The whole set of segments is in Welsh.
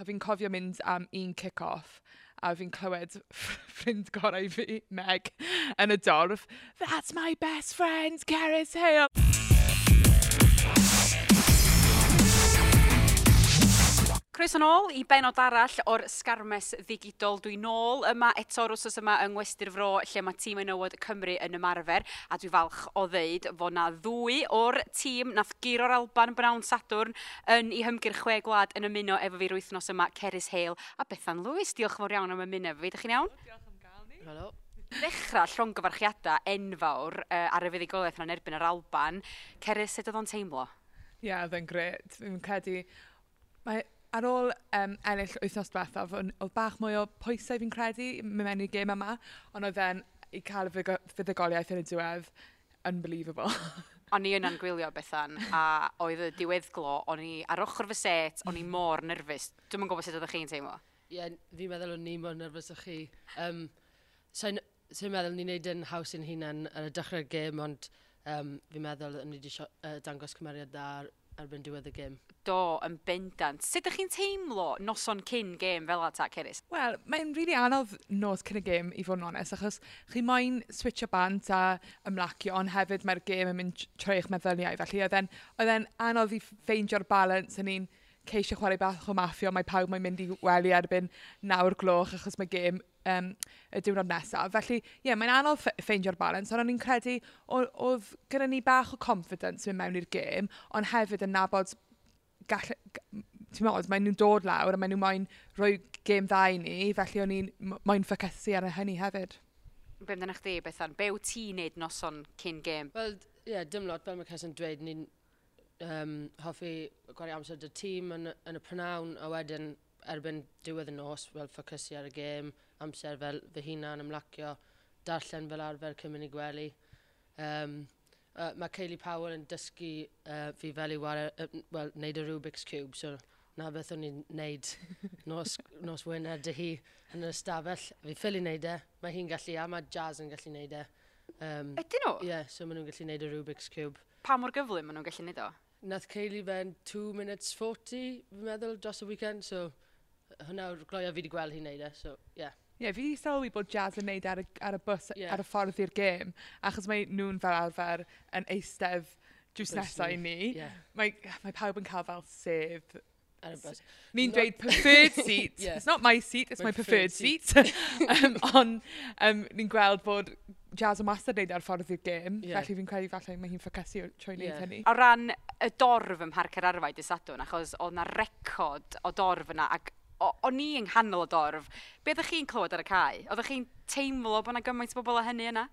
a fi'n cofio mynd am un kick-off a fi'n clywed ffrind gorau fi, Meg, yn y dorf, That's my best friend, Ceres Hill! Croes yn ôl i benod arall o'r sgarmes ddigidol. Dwi'n nôl yma eto o'r wrsos yma yng Ngwestur Fro lle mae tîm enywod Cymru yn ymarfer a dwi falch o ddeud fod na ddwy o'r tîm nath giro'r Alban Brown Sadwrn yn i hymgyrch chwe gwlad yn ymuno efo fi'r wythnos yma Ceris Hale a Bethan Lewis. Diolch yn fawr iawn am ymuno fi. Dych chi'n iawn? Diolch am gael ni. Helo ddechrau gyfarchiadau enfawr uh, ar y fuddigoliaeth yna'n erbyn yr Alban. Ceris, sut oedd o'n teimlo? Ie, yeah, oedd yn gret. Fi'n credu... Mae ar ôl um, ennill wythnos diwethaf, oedd bach mwy o pwysau fi'n credu mewn i'r gêm yma, ond oedd e'n i cael y fuddugoliaeth yn y diwedd, unbelievable. o'n i yna'n gwylio bethan, a oedd y diweddglo, o'n i ar ochr fy set, o'n i mor nerfus. Dwi'n yn gwybod sut oeddech chi'n teimlo. Ie, yeah, fi'n meddwl o'n i mor nerfus o chi. Um, Sa'n so so meddwl ni'n neud yn haws yn hunan ar y dechrau'r gêm, ond um, fi'n meddwl o'n i wedi uh, dangos cymeriad da erbyn diwedd y gêm. Do, yn bendant. Sut ydych chi'n teimlo noson cyn gêm fel ata, Ceris? Wel, mae'n rili really anodd nos cyn y gêm i fod yn onest, achos chi moyn switch o bant a ymlacio, ond hefyd mae'r gêm yn mynd trwy eich meddyliau, felly oedd e'n anodd i ffeindio'r balans yn un ceisio chwarae bach o maffio, mae pawb mae'n mynd i weli erbyn nawr gloch achos mae gêm um, y diwrnod nesaf. Felly, ie, yeah, mae'n anodd ffeindio'r balans, ond o'n i'n credu oedd gyda ni bach o confidence mynd mewn i'r gêm, ond hefyd yn nabod gall, ti'n modd, maen nhw'n dod lawr a maen nhw'n moyn rhoi gêm dda i ni, felly o'n i'n moyn ffocysu ar hynny hefyd. Be amdano'ch chdi, Bethan? Be wyt ti'n neud noson cyn gêm? Wel, ie, yeah, dim lot, fel mae Cesson dweud, ni'n um, hoffi gwario amser dy tîm yn, yn y prynawn a wedyn erbyn diwedd y nos fel ffocysu ar y gêm, amser fel fy hunan ymlacio, darllen fel arfer cymryd i gwely. Um, uh, mae Kaylee Powell yn dysgu uh, fi fel i wario, uh, well, neud y Rubik's Cube, so na beth o'n i'n neud nos, nos wyneb dy hi yn yr ystafell. Fi ffil i neud e, mae hi'n gallu, a mae Jazz yn gallu neud e. Um, Ydyn nhw? Ie, yeah, so maen nhw'n gallu neud y Rubik's Cube. Pa mor gyflym maen nhw'n gallu neud o? nath Ceili fe'n 2 minutes 40, fi'n meddwl, dros y weekend, so hwnna yw'r gloio fi wedi gweld hi'n neud e, so, ie. yeah. Ie, yeah, fi wedi sylwi bod Jazz yn neud e ar y, ar y bus, yeah. ar y ffordd i'r gêm, achos mae nhw'n fel arfer yn eistedd drws nesaf i ni. Yeah. Mae, mae pawb yn cael fel sef ar y bus. Ni'n dweud preferred seat. yeah. It's not my seat, it's my, my preferred, preferred seat. seat. um, on, um, ni'n gweld bod jazz o master neud ar ffordd i'r gêm, yeah. felly fi'n credu falle mae hi'n ffocysu trwy wneud yeah. hynny. O ran y dorf ym Mharc yr Arfau dy sadwn, achos oedd na record o dorf yna, ac o'n i yng nghanol y dorf, be ydych chi'n clywed ar y cae? Oeddech chi'n teimlo bod yna gymaint o bobl o hynny yna?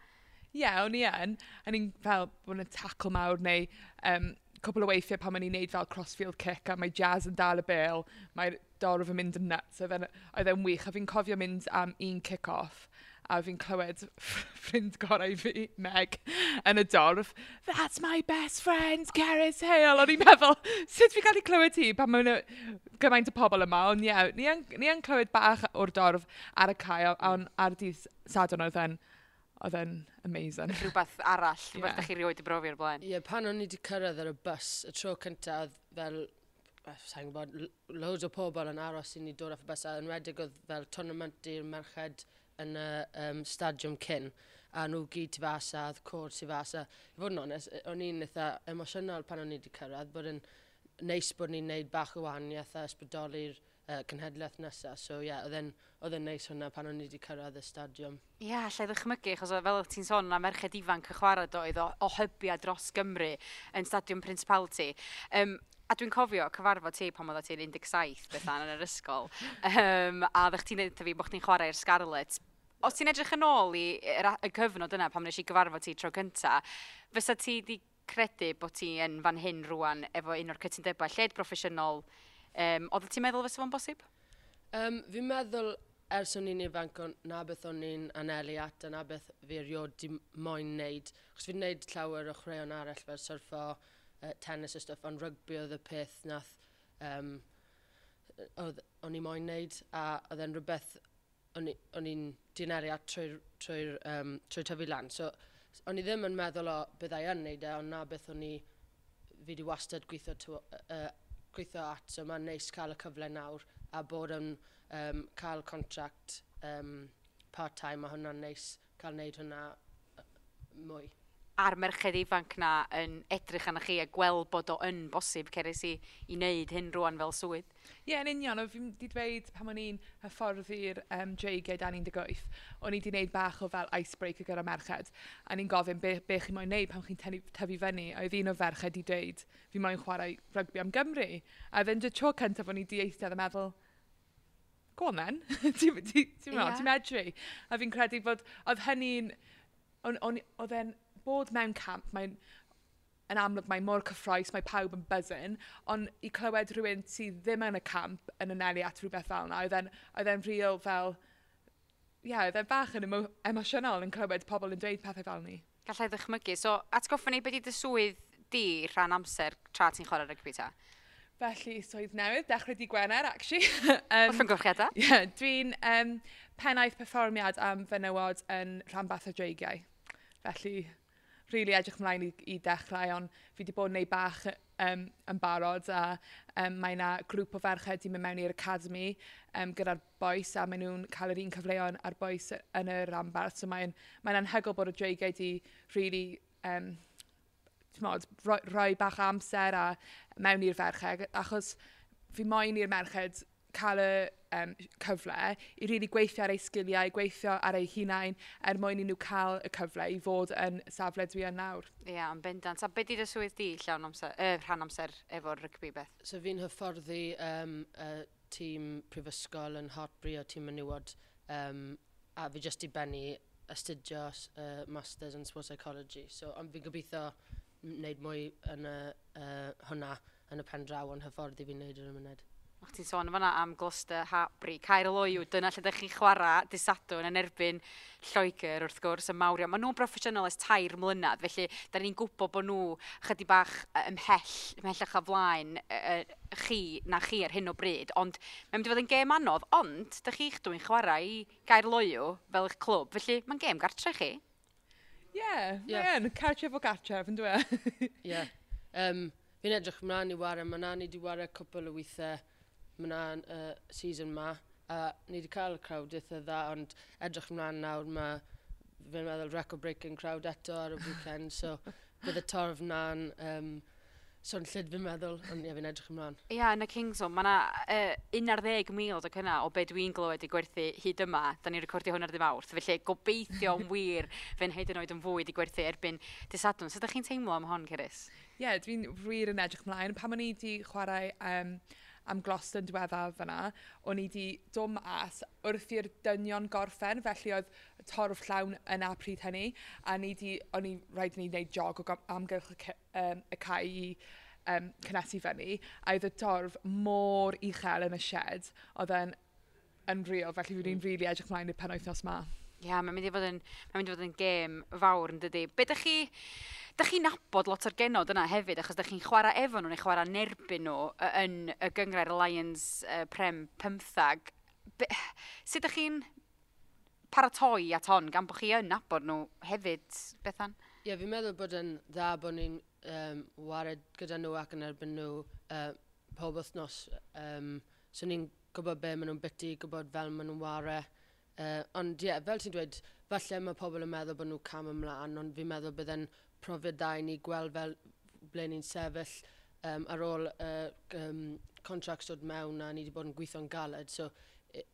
Ie, yeah, o'n i yn. A ni'n fel bod yna tackle mawr neu um, cwbl o weithiau pan ma'n i'n neud fel crossfield kick a mae jazz yn dal y bel, mae'r dorf yn mynd yn nuts, oedd e'n wych. A fi'n cofio mynd am un kick-off a fi'n clywed ffrind gorau fi, Meg, yn y dorf, that's my best friend, Gareth Hale. O'n i'n meddwl, sut fi cael ei clywed hi pan mae'n gymaint o pobl yma, ond ie, yeah, ni, an, ni an clywed bach o'r dorf ar y cae, ond ar dydd sadwn oedd e'n oedd e'n amazing. Rhywbeth arall, rhywbeth yeah. da chi rioed i brofi ar blaen. Ie, yeah, pan o'n i wedi cyrraedd ar y bus, y tro cyntaf, fel sa'n gwybod, loads o pobl yn aros i ni dod off y bus, a yn redig oedd fel tournament i'r merched yn y um, stadiwm cyn a nhw gyd tu fas a cwr tu fas a i fod yn onest, e, o'n i'n eitha emosiynol pan o'n i wedi cyrraedd bod yn neis bod ni'n neud bach o wahaniaeth a ysbrydoli'r uh, cynhedlaeth nesaf. So ie, yeah, oedd e'n neis hwnna pan o'n i wedi cyrraedd y stadiwm. Ie, yeah, lle ddychmygu, achos fel ti'n sôn, na merched ifanc y chwarae doedd o, o hybia dros Gymru yn Stadiwm Principality. Um, A dwi'n cofio cyfarfod ti pan oedd ti'n 17 bethau yn yr ysgol. Um, a ddech ti'n dweud fi bod chdi'n chwarae'r Scarlet os ti'n edrych yn ôl i y cyfnod yna pam nes i gyfarfod ti tro cynta, fysa ti wedi credu bod ti yn fan hyn rwan efo un o'r cytundebau lled proffesiynol, um, oedd ti'n meddwl fysa fo'n bosib? Um, fi'n meddwl ers o'n i'n ifanc na beth o'n i'n anelu at a na beth fi erioed di moyn wneud. Chos fi'n wneud llawer o chreon arall fel surfo, uh, tennis a stuff, ond rygbi oedd y peth nath um, oedd o'n i moyn wneud. a oedd e'n rhywbeth o'n i'n dineriad trwy'r trwy, trwy um, trwy tyfu lan. So, o'n i ddim yn meddwl o byddai yn neud e, ond na beth o'n i, fi wedi wastad gweithio, to, uh, gweithio at, so mae'n neis cael y cyfle nawr, a bod yn um, cael contract um, part-time, a hwnna'n neis cael wneud hwnna mwy a'r merched ifanc na yn edrych arna chi a gweld bod o yn bosib ceres i i wneud hyn rwan fel swydd. Ie, yeah, yn union, fi'n di dweud pan o'n i'n hyfforddi'r um, dreigiau e dan 18, o'n i wedi gwneud bach o fel icebreaker gyda merched, a ni'n gofyn be, be chi moyn wneud pan chi'n tyfu fyny, a oedd un o ferched i dweud, fi moyn chwarae rygbi am Gymru. A fe'n dy tro cyntaf o'n i di eistedd a e meddwl, go on then, ti'n ti, ti, ti, ti medru. A fi'n credu bod, oedd hynny'n, oedd e'n bod mewn camp, mae'n yn amlwg mae mor cyffroes, mae pawb yn buzzing, ond i clywed rhywun sydd ddim yn y camp yn anelu at rhywbeth fel yna, oedd e'n real fel, ie, yeah, oedd e'n bach yn emo emosiynol yn clywed pobl yn dweud pethau fel ni. Gallai ddychmygu. So, atgoffa ni beth i dy swydd di rhan amser tra ti'n chwarae rygbi ta? Felly, swydd newydd, dechrau di Gwener, actually. um, Wrth yn gorchiada? Ie, yeah, dwi'n um, pennaeth perfformiad am fenywod yn Rhanbath o Dreigiau. Felly, really edrych ymlaen i, i dechrau, ond fi wedi bod yn neud bach um, yn barod a um, mae yna grŵp o ferched wedi mynd mewn i'r academy um, gyda'r boes a maen nhw'n cael yr un cyfleon a'r boes yn y rambart. So mae'n mae anhygol bod y dreigau wedi really um, mod, roi, roi bach amser a mewn i'r ferched achos fi moyn i'r merched cael y um, cyfle i really gweithio ar ei sgiliau, gweithio ar ei hunain er mwyn i nhw cael y cyfle i fod yn safle dwi yn nawr. Ie, yeah, yn bendant. A beth ydy dy swydd di llawn amser, uh, rhan amser efo'r rygbi beth? So fi'n hyfforddi um, uh, tîm prifysgol yn Hartbury o tîm menywod um, a fi jyst i benni astudio uh, Masters in Sports Psychology. So, ond fi'n gobeithio wneud mwy yn y, uh, hwnna yn y pen draw ond hyfforddi fi'n wneud yn y myned. O'ch ti'n sôn fanna am Gloucester, Hapri, Caer Loiw, dyna lle ydych chi'n chwarae disadwn yn erbyn Lloegr wrth gwrs, y mawrio. Maen nhw'n broffesiynol ers tair mlynedd, felly da ni'n gwybod bod nhw chydig bach ymhell, ymhellach a flaen chi na chi ar hyn o bryd. Ond mae'n mynd i fod yn gêm anodd, ond da chi'ch dwi'n chwarae i gair Loiw fel eich clwb, felly mae'n gêm gartre chi. Ie, yeah, yeah. mae'n cartref o gartref yn dwi. E? Ie. yeah. Um, Fi'n edrych ymlaen i wario, mae na ni wedi wario cwpl o weithiau mna'n uh, season ma. A ni wedi cael y crowd eitha dda, ond edrych ymlaen nawr mae fi'n meddwl record-breaking crowd eto ar y weekend, so bydd y torf na'n um, so'n llyd fi'n meddwl, ond ie, fi'n edrych ymlaen. Ie, yeah, yn y Kingston, mae yna uh, 11,000 o cynna o be dwi'n glywed i gwerthu hyd yma. Da ni'n recordio hwn ar ddim awrth, felly gobeithio yn wir fe'n hyd yn oed yn fwy i gwerthu erbyn disadwn. Sut ydych chi'n teimlo am hon, Ceris? Ie, yeah, dwi'n wir yn edrych ymlaen. pan o'n i wedi chwarae um, am Gloucester yn diweddar fyna, o'n i wedi dod mas wrth i'r dynion gorffen, felly oedd torf llawn yna pryd hynny, a ni di, o'n i rhaid ni wneud jog o amgylch y, um, y cae i um, cynnesu fyny, a oedd y torf mor uchel yn y shed, oedd yn, yn real, felly fi'n mm. rili really edrych mlaen i'r penwythnos ma. Ie, yeah, mae'n mynd i fod yn, mae'n mynd i fod yn gêm fawr yn dydy. Be dych chi, dych chi'n nabod lot o'r genod yna hefyd, achos dych chi'n chwarae efo nhw neu chwarae nerbyn nhw yn y gyngrair Lions uh, Prem 15. Be, sut dych chi'n paratoi at hon, gan bod chi yn nabod nhw hefyd, Bethan? Ie, yeah, fi'n meddwl bod yn dda bod ni'n um, wared gyda nhw ac yn erbyn nhw uh, pob wythnos. Um, so ni'n gwybod be maen nhw'n byty, gwybod fel maen nhw'n wario Uh, ond ie, yeah, fel ti'n dweud, falle mae pobl yn meddwl bod nhw cam ymlaen, ond fi'n meddwl bydd e'n profiad da i ni gweld fel ble ni'n sefyll um, ar ôl uh, um, contract dod mewn a ni wedi bod yn gweithio'n galed. So,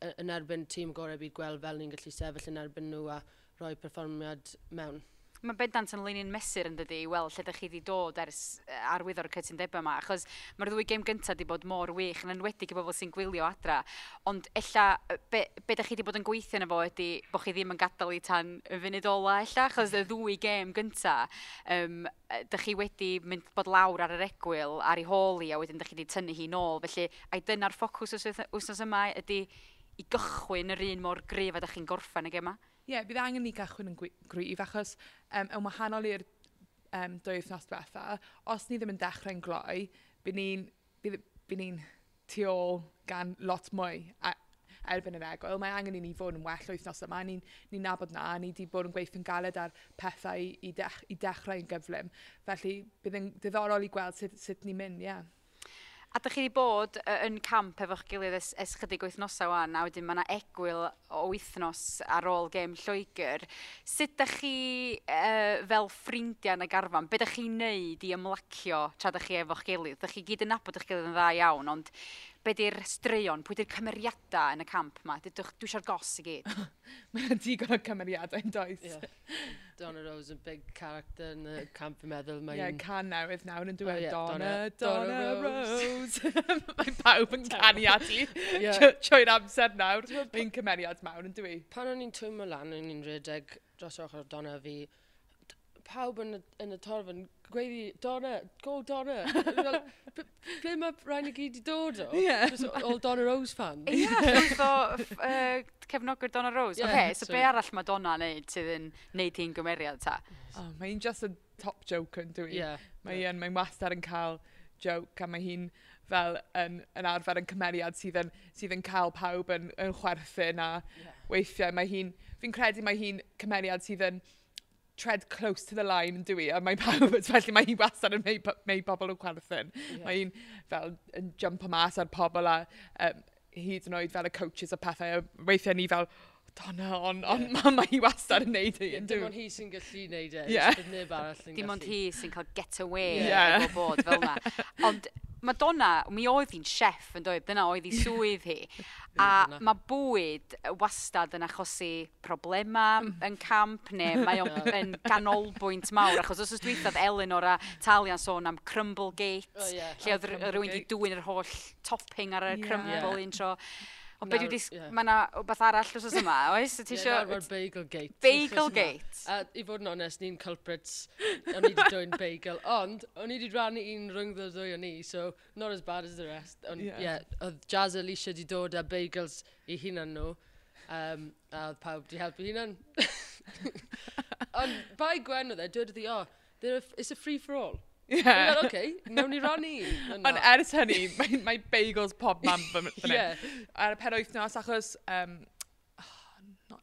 yn erbyn tîm gorau byd gweld fel ni'n gallu sefyll yn erbyn nhw a rhoi perfformiad mewn mae bendant yn linio'n mesur yn dydi i weld lle ydych chi wedi dod ers arwyddo'r cytundebau yma, achos mae'r ddwy gêm gyntaf wedi bod mor wych yn enwedig i bobl sy'n gwylio adra, ond ella be, be ydych chi wedi bod yn gweithio yna fo ydy bod chi ddim yn gadael i tan y funud ola ella, achos y ddwy gêm gyntaf, um, ydych chi wedi mynd bod lawr ar yr egwyl, ar ei holi, a wedyn ydych chi wedi tynnu hi nôl, felly ai dyna'r ffocws wythnos yma ydy i gychwyn yr un mor gryf a ydych chi'n gorffen y gema? Ie, yeah, bydd angen ni gychwyn yn gryf achos um, yn wahanol i'r um, dwy wythnos diwetha, os ni ddim yn dechrau'n gloi, bydd ni'n by, by ni tu ôl gan lot mwy a, erbyn yr egwyl. Mae angen i ni fod yn well wythnos yma. Ni'n ni nabod na, ni wedi bod yn gweithio'n galed ar pethau i, dech, i dechrau'n gyflym. Felly, bydd yn diddorol i gweld sut, sut ni'n mynd, ie. Yeah. A dych chi wedi bod yn camp efo'ch gilydd es, es chydig wythnosau wan, a wedyn mae yna egwyl o wythnos ar ôl gêm Lloegr. Sut da chi uh, fel ffrindiau yn y garfan, be da chi'n neud i ymlacio tra da chi efo'ch gilydd? Da chi gyd yn nabod eich gilydd yn dda iawn, ond be di'r straeon, pwy di'r cymeriadau yn y camp yma? Dydwch, dwi eisiau'r gos i gyd. Mae'n digon o cymeriadau yn does. Yeah. Donna Rose yn big character yn y camp yn meddwl. Ie, yeah, can newydd nawr yn dweud oh, yeah, Donna, Donna, Donna Rose. Rose. mae pawb yn canu ati yeah. trwy'r amser nawr. Mae'n cymeriad mawr yn dwi. Pan o'n i'n twymo lan, o'n i'n rhedeg dros ochr Donna fi, pawb yn y, yn y torf yn gweiddi, Donna, go Donna. Ble mae rhaid i gyd i dod o? Yeah. Just all Donna Rose fans. Ie, yeah, so uh, cefnogwyr Donna Rose. Yeah, okay, so, so be arall mae Donna neud sydd yn neud hi'n gymeriad ta? Oh, mae'n just a top joke yn dwi. Yeah. Mae'n yeah. mae wastad yn cael joke a mae hi'n fel yn, yn arfer yn cymeriad sydd yn, sydd yn cael pawb yn, yn chwerthin a yeah. weithiau mae hi'n, fi'n credu mae hi'n cymeriad sydd yn tread close to the line yn dwi, a mae pawb, felly mae hi wastad yn mei, mei pobl yn chwerthin. Yeah. Mae hi'n fel yn jump o mas ar pobl a um, hyd yn oed fel y coaches a pethau, a weithiau ni fel, Donna, ond on, yeah. mae hi wastad yn neud hi. Yeah, dim ond hi sy'n gallu neud e, yeah. neb arall yn. Dim ond hi sy'n cael get away yeah. efo bod fel yna. Ond Madonna, mi oedd hi'n chef yn dweud, dyna oedd hi swydd hi. a mae bwyd wastad yn achosi problema yn camp neu mae o'n yn ganolbwynt mawr. Achos os oes dweithad Eleanor a Talian sôn am Crumble Gate, oh, yeah, lle oedd rhywun wedi dwy'n yr holl topping ar y yeah. crumble un tro. Ond be dwi'n yeah. mae yna beth arall os oes yma, oes? Ti eisiau... Yeah, arfer bagel gate. Bagel gate. A i fod yn onest, ni'n culprits, o'n i wedi dwy'n bagel. Ond, o'n i wedi rannu un rhwng ddo ddwy o'n i, so not as bad as the rest. Ond, ie, yeah, oedd Jazz Alicia wedi dod â bagels i hunan nhw. Um, a oedd pawb wedi helpu hunan. Ond, bai Gwen oedd e, dweud iddi, oh, a, it's a free for all. Ie. Yeah. Oce, okay, newn ni rannu. Ond ers hynny, mae, mae bagels pob man fy, fy yeah. Ar y penwythnos, achos um,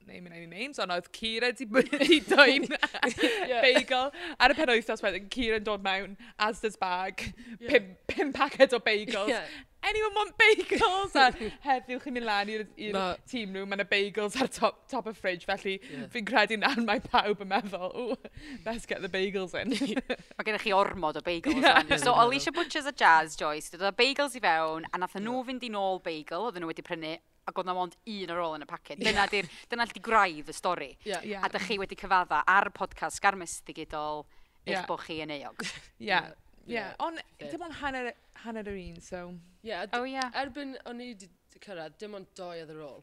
naming any names, ond oedd Cira di, di dwy'n yeah. beigl. Ar y pen wythnos wedyn, Cira yn dod mewn, Asda's bag, yeah. pum, pum paced o bagels. Yeah. Anyone want bagels? a heddiw chi'n mynd lan i'r no. team room, mae yna bagels ar top, top y fridge, felly yeah. fi'n credu na mae pawb yn meddwl, ooh, let's get the bagels in. mae gennych chi ormod o bagels yeah. So Alicia Butchers a Jazz Joyce, dod o bagels i fewn, a nath e nhw fynd i nôl bagel, oedden nhw wedi prynu ac oedd na mond un ar ôl yn y paced. Dyna di'r dyna di graidd y stori. Yeah, yeah. A dych chi wedi cyfadda ar podcast Garmes Digidol eich yeah. bod chi yn eog. Ie. Yeah. On, dim ond hanner, hanner yr un, so... Ie. Yeah, oh, yeah. Erbyn o'n i wedi cyrraedd, dim ond doi oedd ar ôl.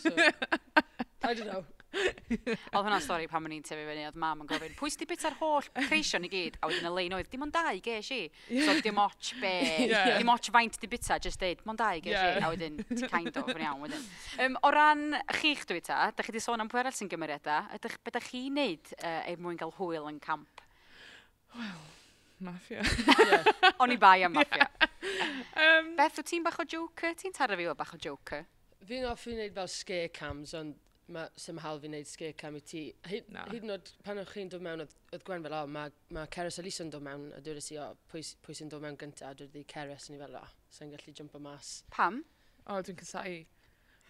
So, I don't know. Oedd hwnna stori pan o'n i'n tyfu fyny, oedd mam yn gofyn, pwy sydd bit ar holl creision i gyd? A wedyn y lein oedd, dim ond dau ges i. So dim och be, yeah. dim och faint di bita, just deud, ond dau ges yeah. i. A wedyn, ti kind of, yn iawn wedyn. Um, o ran chi'ch dwi ta, da chi wedi sôn am pwy arall sy'n gymeriadau, ydych, beth ydych chi'n neud uh, er mwyn cael hwyl yn camp? Wel, maffia. yeah. O'n i bai am mafia. Yeah. Um, Beth, wyt ti'n bach o joker? Ti'n taro fi o bach o joker? Fi'n offi wneud fel scare cams, ond mae sy'n hal fi wneud sgir cam i ti. Hyd, na. hyd yn oed pan o'ch chi'n dod mewn, oedd Gwen fel, o, mae ma Ceres Elisa yn dod mewn, a dwi'n i, o, oh, pwy, pwy sy'n dod mewn gyntaf, a dwi'n di Ceres, ni fel, o, sy'n gallu jump o mas. Pam? O, oh, dwi'n cysau.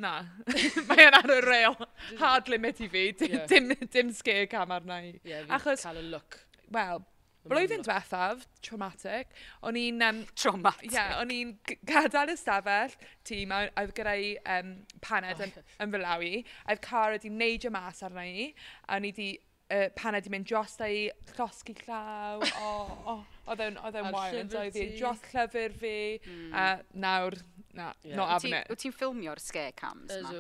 Na, mae yn ar y rail, hard limit i fi, dim, yeah. dim, dim sgir cam arna i. Ie, yeah, fi'n Achos... cael y look. Wel, Blwyddyn diwethaf, traumatic, o'n i'n... Um, traumatic. Ie, yeah, o'n i'n gadael ystafell tîm, a oedd gyda i um, paned yn, oh. yn fylawi. Oedd car wedi neidio mas arna i, a o'n i wedi uh, paned wedi mynd dros i llosgi llaw, o, o, oedd e'n wild, oedd e'n dros llyfr fi, mm. a hmm. nawr, na, yeah. not having it. Wyt ti'n ffilmio'r scare cams yma?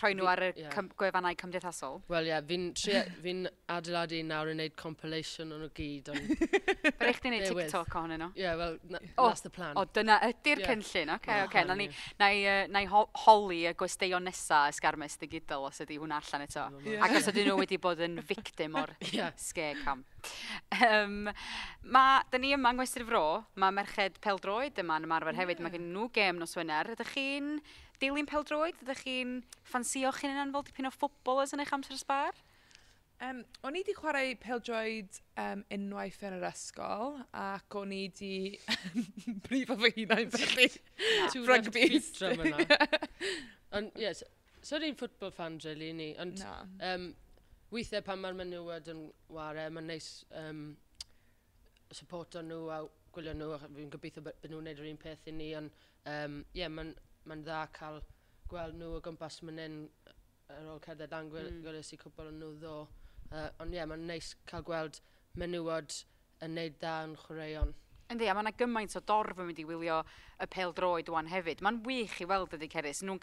rhoi nhw ar y yeah. cym gwefannau cymdeithasol. Wel ie, yeah, fi'n fi, fi adeiladu nawr yn gwneud compilation o'n nhw gyd. On... Bydd eich di wneud TikTok ohonyn nhw? Ie, yeah, wel, na, oh, that's the plan. O, dyna ydy'r yeah. cynllun. Oce, okay, oce. Na ni, na i, uh, na i ho holi y gwesteion nesa ysgarmes digidol os ydy hwn allan eto. Yeah. Ac os ydyn nhw wedi bod yn victim o'r yeah. scare camp. Um, ma, da ni yma yng Ngwestr Fro, mae merched peldroed yma yn ymarfer hefyd, mae gen nhw gêm nos Wener. Ydych chi'n dilyn peldroed? Ydych chi'n ffansio chi'n yna'n fel dipyn o ffobol yn eich amser ysbar? Um, o'n i wedi chwarae peldroed um, unwaith yn yr ysgol ac o'n i wedi brifo fy hunain felly. Rugby. Ond yes, so ni'n ffwtbol fan, really, ni. Ond, no. um, weithiau pan mae'r menywod yn ware, mae'n neis um, supporto nhw a gwylio nhw, a fi'n gobeithio bod nhw'n gwneud yr un peth i ni, ond um, yeah, mae'n ma dda cael gweld nhw o gwmpas mynd yn ar ôl cerdded dan mm. gwelais i cwbl o'n nhw ddo. Uh, ond ie, yeah, mae'n neis cael gweld menywod yn neud da yn chwaraeon. Yndi, a mae yna gymaint o dorf yn mynd i wylio y pel droed wan hefyd. Mae'n wych i weld ydy Ceris. Nhw'n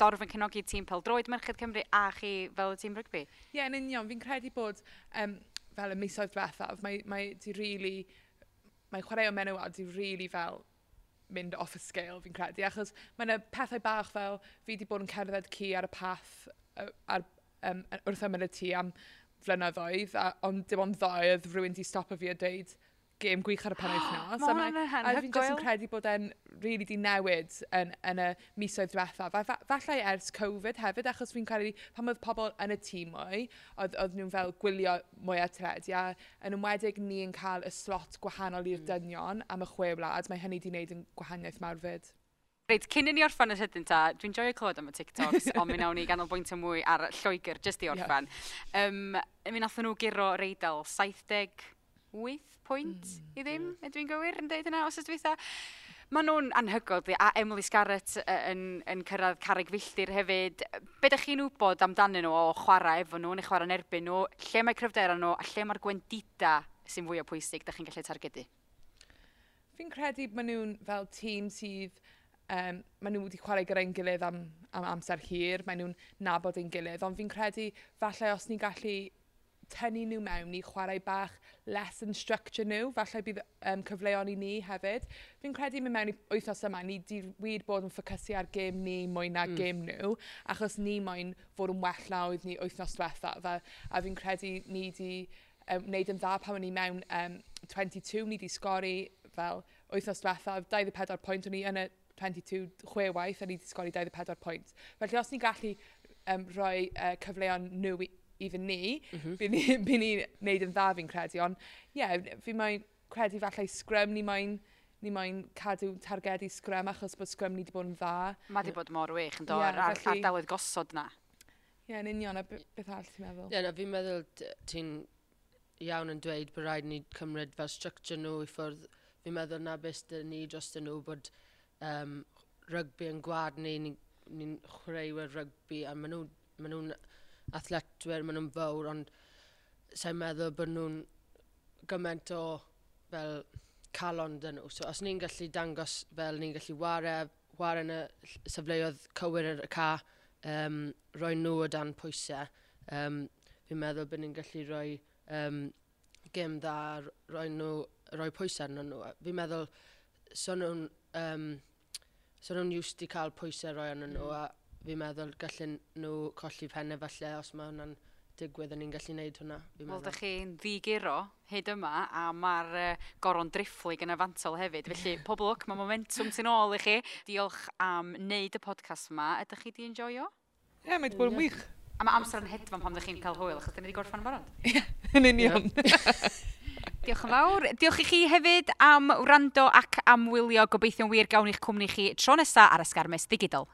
dorf yn cynogi tîm peldroed Merched Cymru a chi fel y tîm rygbi? Ie, yeah, yn union. Fi'n credu bod um, fel y misoedd diwethaf, mae, mae di. Really, mae chwarae o menywod di really fel mynd off y scale, fi'n credu. Achos mae yna pethau bach fel fi wedi bod yn cerdded ci ar y path ar, um, wrth ymyl y tŷ am flynyddoedd, a, ond dim ond ddoe oedd rhywun di stopo fi a dweud, gêm gwych ar y pen wythnos. Mae hwnna'n hynny. A fi'n jyst yn credu bod e'n really di newid yn, yn y misoedd diwethaf. Fa, falle ers Covid hefyd, achos fi'n credu pan oedd pobl yn y tîm mwy, oedd, oedd nhw'n fel gwylio mwy a tredi. A yn ymwedig ni yn cael y slot gwahanol i'r mm. dynion am y chwe wlad, mae hynny di wneud yn gwahaniaeth mawr fyd. Reit, cyn i ni orffan yr hydyn ta, dwi'n joio clywed am y TikToks, ond mi nawn ni ganolbwynt y mwy ar Lloegr, jyst i orffan. Yeah. Um, mi nathon nhw giro reidel 70 wyth pwynt mm, i ddim, yeah. ydw i'n gywir yn deud yna, os ydw eitha. Maen nhw'n anhygol, di, a Emily Scarrett yn, yn cyrraedd carreg filltir hefyd. Be ydych chi'n wybod amdanyn nhw o chwarae efo nhw neu chwarae yn erbyn nhw? Lle mae cryfdera nhw a lle mae'r gwendida sy'n fwy o pwysig ydych chi'n gallu targedu? Fi'n credu maen nhw'n fel tîm sydd um, maen nhw wedi chwarae gyda'n gilydd am, am amser hir, maen nhw'n nabod ein gilydd, ond fi'n credu falle os ni'n gallu tynnu nhw mewn i chwarae bach lesson structure nhw, falle bydd um, cyfleon i ni hefyd. Fi'n credu mynd mewn i wythnos yma, ni di wir bod yn ffocysu ar gêm ni mwy na mm. gêm nhw, achos ni moyn fod yn well na oedd ni wythnos diwetha. Fe, a fi'n credu ni di um, wneud yn dda pan o'n ni mewn um, 22, ni di sgori fel wythnos diwetha, 24 pwynt o'n ni yn y 22 chwe waith a ni di sgori 24 pwynt. Felly os ni'n gallu um, rhoi uh, cyfleon nhw i, even ni, mm -hmm. byd ni'n ni, ni neud yn dda fi'n credu, ond ie, yeah, fi mae'n credu falle sgrym ni mae'n ni moyn cadw targedu sgrym achos bod sgrym ni wedi bod yn dda. Mae wedi bod mor wych yn dod yeah, ar felly... ardaloedd gosod na. Ie, yeah, yn union, a beth all ti'n meddwl? Ie, yeah, fi'n meddwl ti'n iawn yn dweud bod rhaid ni cymryd fel structure nhw i ffwrdd. Fi'n meddwl na beth dyn ni dros nhw bod um, rygbi yn gwad ni, ni'n ni chwaraewyr rygbi a maen nhw'n ma nhw athletwyr, maen nhw'n fawr, ond sa'n meddwl bod nhw'n gymaint o fel calon dyn nhw. So os ni'n gallu dangos fel ni'n gallu wario, wario yn y sefleoedd cywir yr y ca, um, roi nhw o dan pwysau, um, fi'n meddwl bod ni'n gallu rhoi um, gym dda, a roi, nhw, roi pwysau arnyn nhw. Fi'n meddwl, so nhw'n um, so nhw'n used i cael pwysau roi arnyn nhw, mm. a fi'n meddwl gallen nhw colli penne falle os mae hwnna'n digwydd yn ni'n gallu gwneud hwnna. Wel, da chi'n ddigiro hyd yma a mae'r uh, goron drifflig yn y fantol hefyd. Felly, pob lwc, mae momentum sy'n ôl i chi. Diolch am wneud y podcast yma. Ydych chi di enjoyo? Ie, yeah, mae wedi bod yn wych. A mae amser yn hedfan pam ydych chi'n cael hwyl, achos dyn ni wedi gorffan barod. Ie, yn union. Diolch yn fawr. Diolch i chi hefyd am wrando ac am wylio. Gobeithio'n wir gawn i'ch cwmni chi tro nesaf ar ysgarmes digidol.